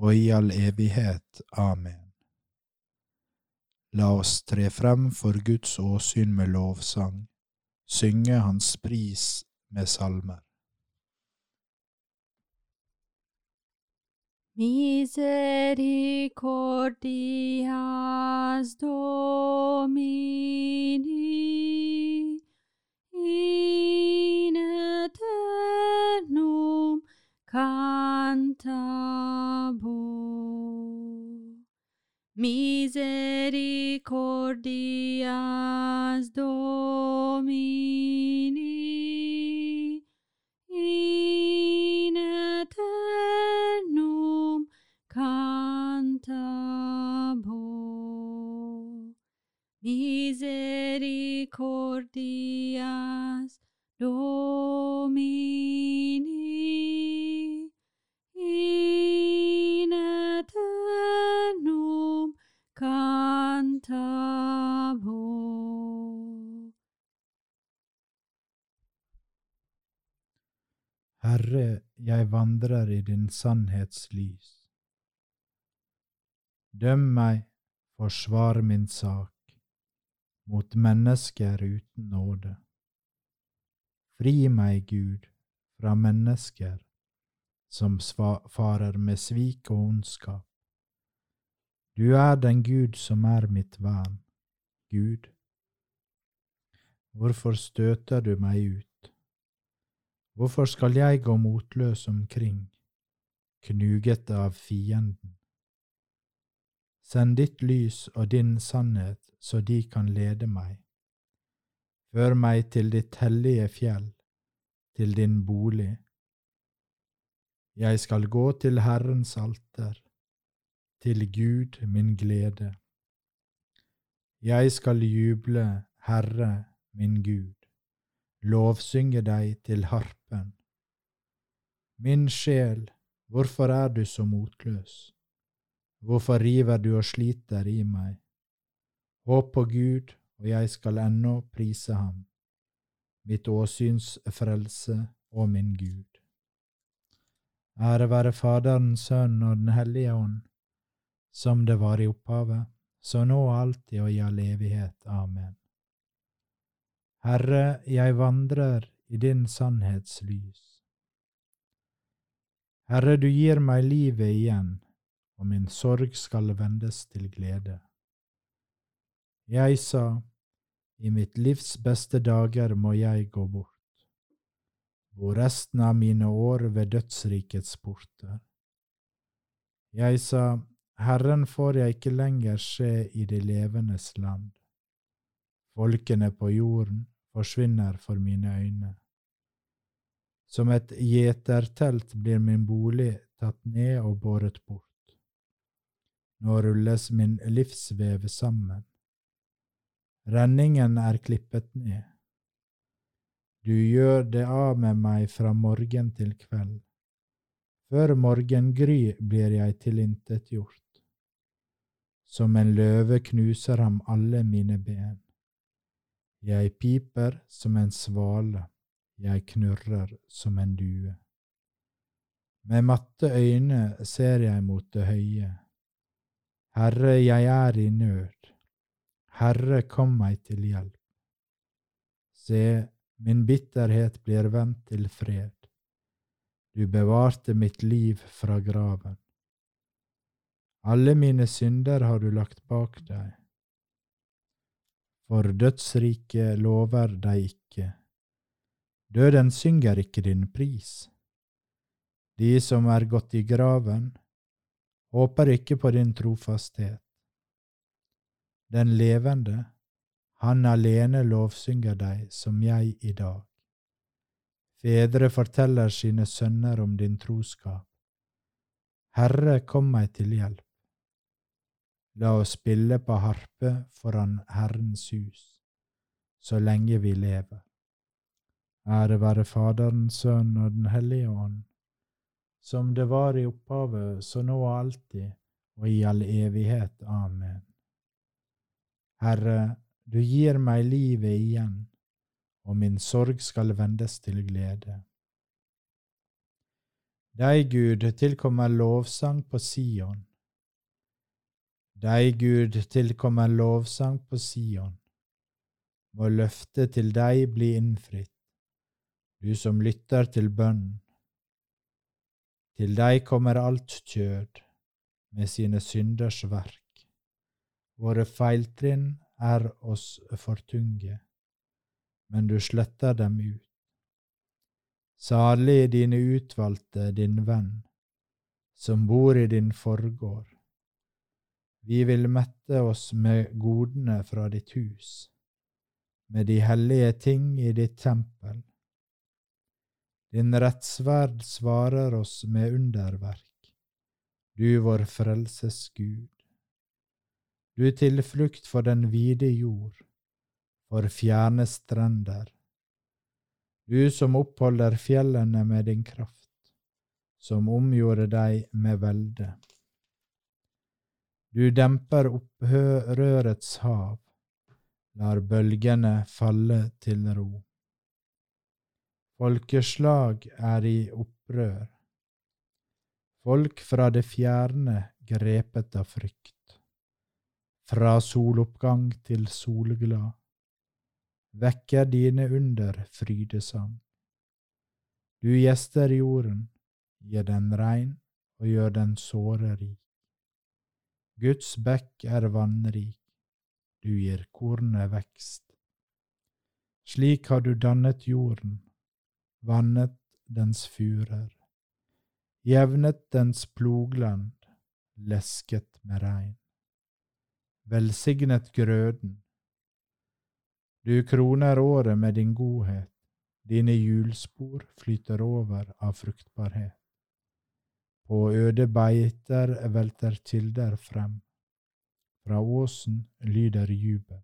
og i all evighet. Amen. La oss tre frem for Guds åsyn med lovsang, synge Hans pris med salmer. Misericordias Domini in eternum cantabo. Misericordias Domini Herre, jeg vandrer i din sannhets lys. Døm meg, forsvar min sak, mot mennesker uten nåde. Fri meg, Gud, fra mennesker som farer med svik og ondskap. Du er den Gud som er mitt vern, Gud. Hvorfor støter du meg ut? Hvorfor skal jeg gå motløs omkring, knuget av fienden? Send ditt lys og din sannhet så de kan lede meg. Før meg til ditt hellige fjell, til din bolig. Jeg skal gå til Herrens alter, til Gud min glede. Jeg skal juble, Herre min Gud, lovsynge deg til harpen. Min sjel, hvorfor er du så motløs? Hvorfor river du og sliter i meg? Håp på Gud, og jeg skal ennå prise ham, mitt åsyns frelse og min Gud. Ære være Faderen, Sønnen og Den hellige ånd, som det var i opphavet, så nå og alltid og i all evighet. Amen. Herre, jeg vandrer i din sannhetslys. Herre, du gir meg livet igjen og min sorg skal vendes til glede. Jeg sa, i mitt livs beste dager må jeg gå bort, bo resten av mine år ved dødsrikets porter. Jeg sa, Herren får jeg ikke lenger se i de levendes land. Folkene på jorden forsvinner for mine øyne. Som et gjetertelt blir min bolig tatt ned og båret bort. Nå rulles min livsvev sammen. Renningen er klippet ned. Du gjør det av med meg fra morgen til kveld. Før morgengry blir jeg tilintetgjort. Som en løve knuser ham alle mine ben. Jeg piper som en svale, jeg knurrer som en due. Med matte øyne ser jeg mot det høye. Herre, jeg er i nød. Herre, kom meg til hjelp. Se, min bitterhet blir vendt til fred. Du bevarte mitt liv fra graven. Alle mine synder har du lagt bak deg for dødsriket lover deg ikke. Døden synger ikke din pris. De som er gått i graven, håper ikke på din trofasthet. Den levende, han alene lovsynger deg som jeg i dag. Fedre forteller sine sønner om din troskap. Herre, kom meg til hjelp. La oss spille på harpe foran Herrens hus, så lenge vi lever. Ære være Faderen, Sønnen og Den hellige ånd, som det var i opphavet, så nå og alltid, og i all evighet. Amen. Herre, du gir meg livet igjen, og min sorg skal vendes til glede. Deg, Gud, tilkommer lovsang på Sion deg, Gud, tilkommer lovsang på Sion. Må løftet til deg bli innfridd, du som lytter til bønnen. Til deg kommer alt kjød med sine synders verk. Våre feiltrinn er oss for tunge, men du sletter dem ut. Salig dine utvalgte, din venn, som bor i din forgård vi vil mette oss med godene fra ditt hus, med de hellige ting i ditt tempel. Din rettsverd svarer oss med underverk, du vår frelses Gud. Du tilflukt for den vide jord, for fjerne strender. Du som oppholder fjellene med din kraft, som omgjorde deg med velde. Du demper opprørets hav, lar bølgene falle til ro. Folkeslag er i opprør, folk fra det fjerne grepet av frykt. Fra soloppgang til solglad vekker dine under frydesang. Du gjester jorden, gir den rein og gjør den såre rik. Guds bekk er vannrik, du gir kornet vekst. Slik har du dannet jorden, vannet dens furer, jevnet dens plogland, lesket med regn. Velsignet grøden. Du kroner året med din godhet, dine hjulspor flyter over av fruktbarhet. På øde beiter velter kilder frem. Fra åsen lyder jubel.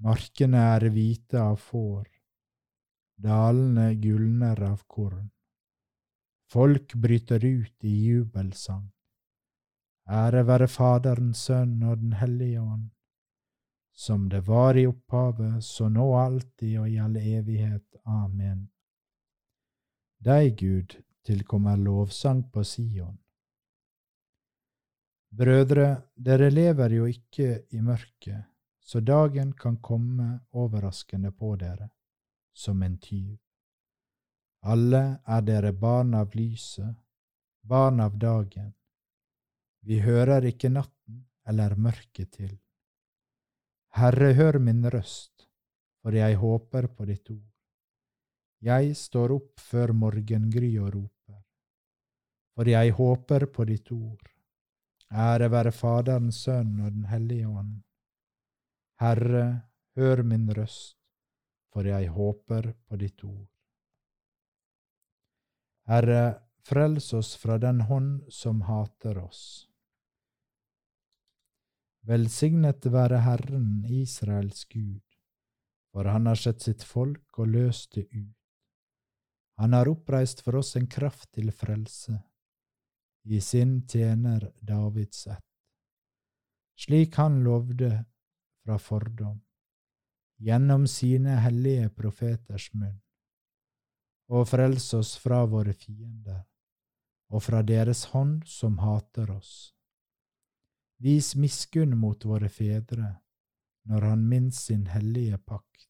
Markene er hvite av får, dalene gulner av korn. Folk bryter ut i jubelsang. Ære være Faderen, Sønnen og Den hellige ånd, som det var i opphavet, så nå alltid og i all evighet. Amen. Deg, Gud, tilkommer lovsang på Sion. Brødre, dere lever jo ikke i mørket, så dagen kan komme overraskende på dere, som en tyv. Alle er dere barn av lyset, barn av dagen. Vi hører ikke natten eller mørket til. Herre, hør min røst, for jeg håper på ditt ord. Jeg står opp før morgengry og roper, for jeg håper på ditt ord. Ære være Faderen, Sønnen og Den hellige ånd. Herre, hør min røst, for jeg håper på ditt ord. Herre, frels oss fra den hånd som hater oss. Velsignet være Herren, Israels Gud, for han har sett sitt folk og løst det ut. Han har oppreist for oss en kraft til frelse, i sin tjener Davids ett, slik han lovde fra fordom, gjennom sine hellige profeters munn, og frelse oss fra våre fiender og fra deres hånd som hater oss. Vis miskunn mot våre fedre når han minnes sin hellige pakt,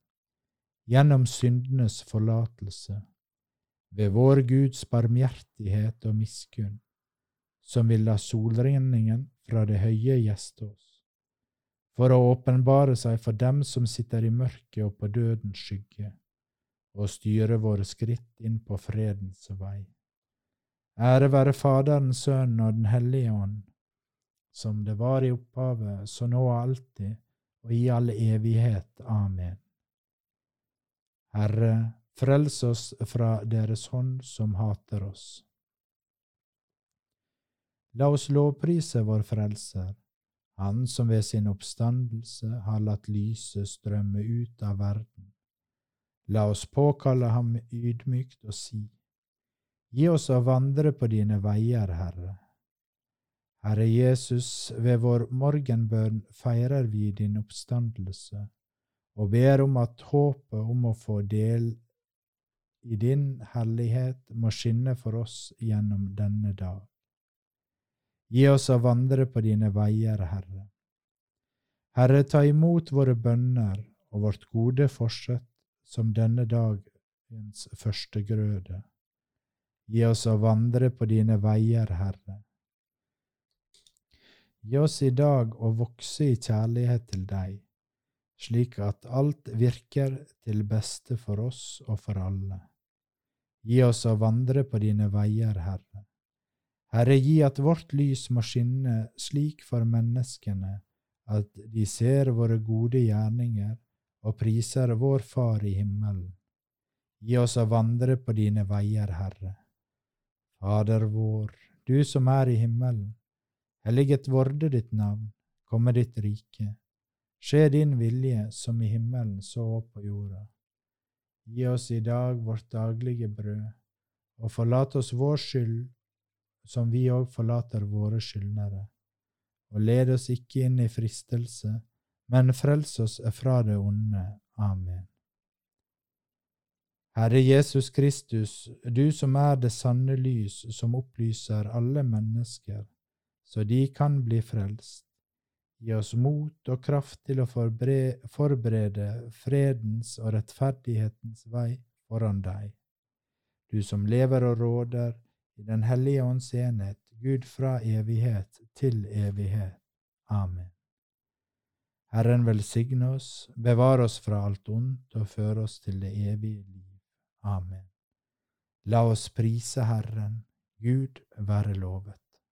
gjennom syndenes forlatelse, ved vår Guds barmhjertighet og miskunn, som vil la solregningen fra det høye gjeste oss, for å åpenbare seg for dem som sitter i mørket og på dødens skygge, og styre våre skritt inn på fredens vei. Ære være Faderen, Sønnen og Den hellige ånd, som det var i opphavet, så nå og alltid, og i all evighet. Amen. Herre, frels oss fra deres hånd som hater oss. La oss lovprise vår Frelser, Han som ved sin oppstandelse har latt lyset strømme ut av verden. La oss påkalle ham ydmykt og si, Gi oss å vandre på dine veier, Herre. Herre Jesus, ved vår morgenbønn feirer vi din oppstandelse og ber om at håpet om å få del i din herlighet må skinne for oss gjennom denne dag. Gi oss å vandre på dine veier, Herre. Herre, ta imot våre bønner og vårt gode forsett som denne dagens første grøde. Gi oss å vandre på dine veier, Herre. Gi oss i dag å vokse i kjærlighet til deg, slik at alt virker til beste for oss og for alle. Gi oss å vandre på dine veier, Herre. Herre, gi at vårt lys må skinne slik for menneskene at de ser våre gode gjerninger og priser vår Far i himmelen. Gi oss å vandre på dine veier, Herre. Fader vår, du som er i himmelen. Helliget vorde ditt navn, komme ditt rike. Skje din vilje, som i himmelen så på jorda. Gi oss i dag vårt daglige brød, og forlat oss vår skyld, som vi òg forlater våre skyldnere. Og led oss ikke inn i fristelse, men frels oss fra det onde. Amen. Herre Jesus Kristus, du som er det sanne lys som opplyser alle mennesker, så de kan bli frelst. Gi oss mot og kraft til å forberede fredens og rettferdighetens vei foran deg. Du som lever og råder i Den hellige ånds enhet, Gud fra evighet til evighet. Amen. Herren velsigne oss, bevare oss fra alt ondt og føre oss til det evige liv. Amen. La oss prise Herren, Gud være lovet.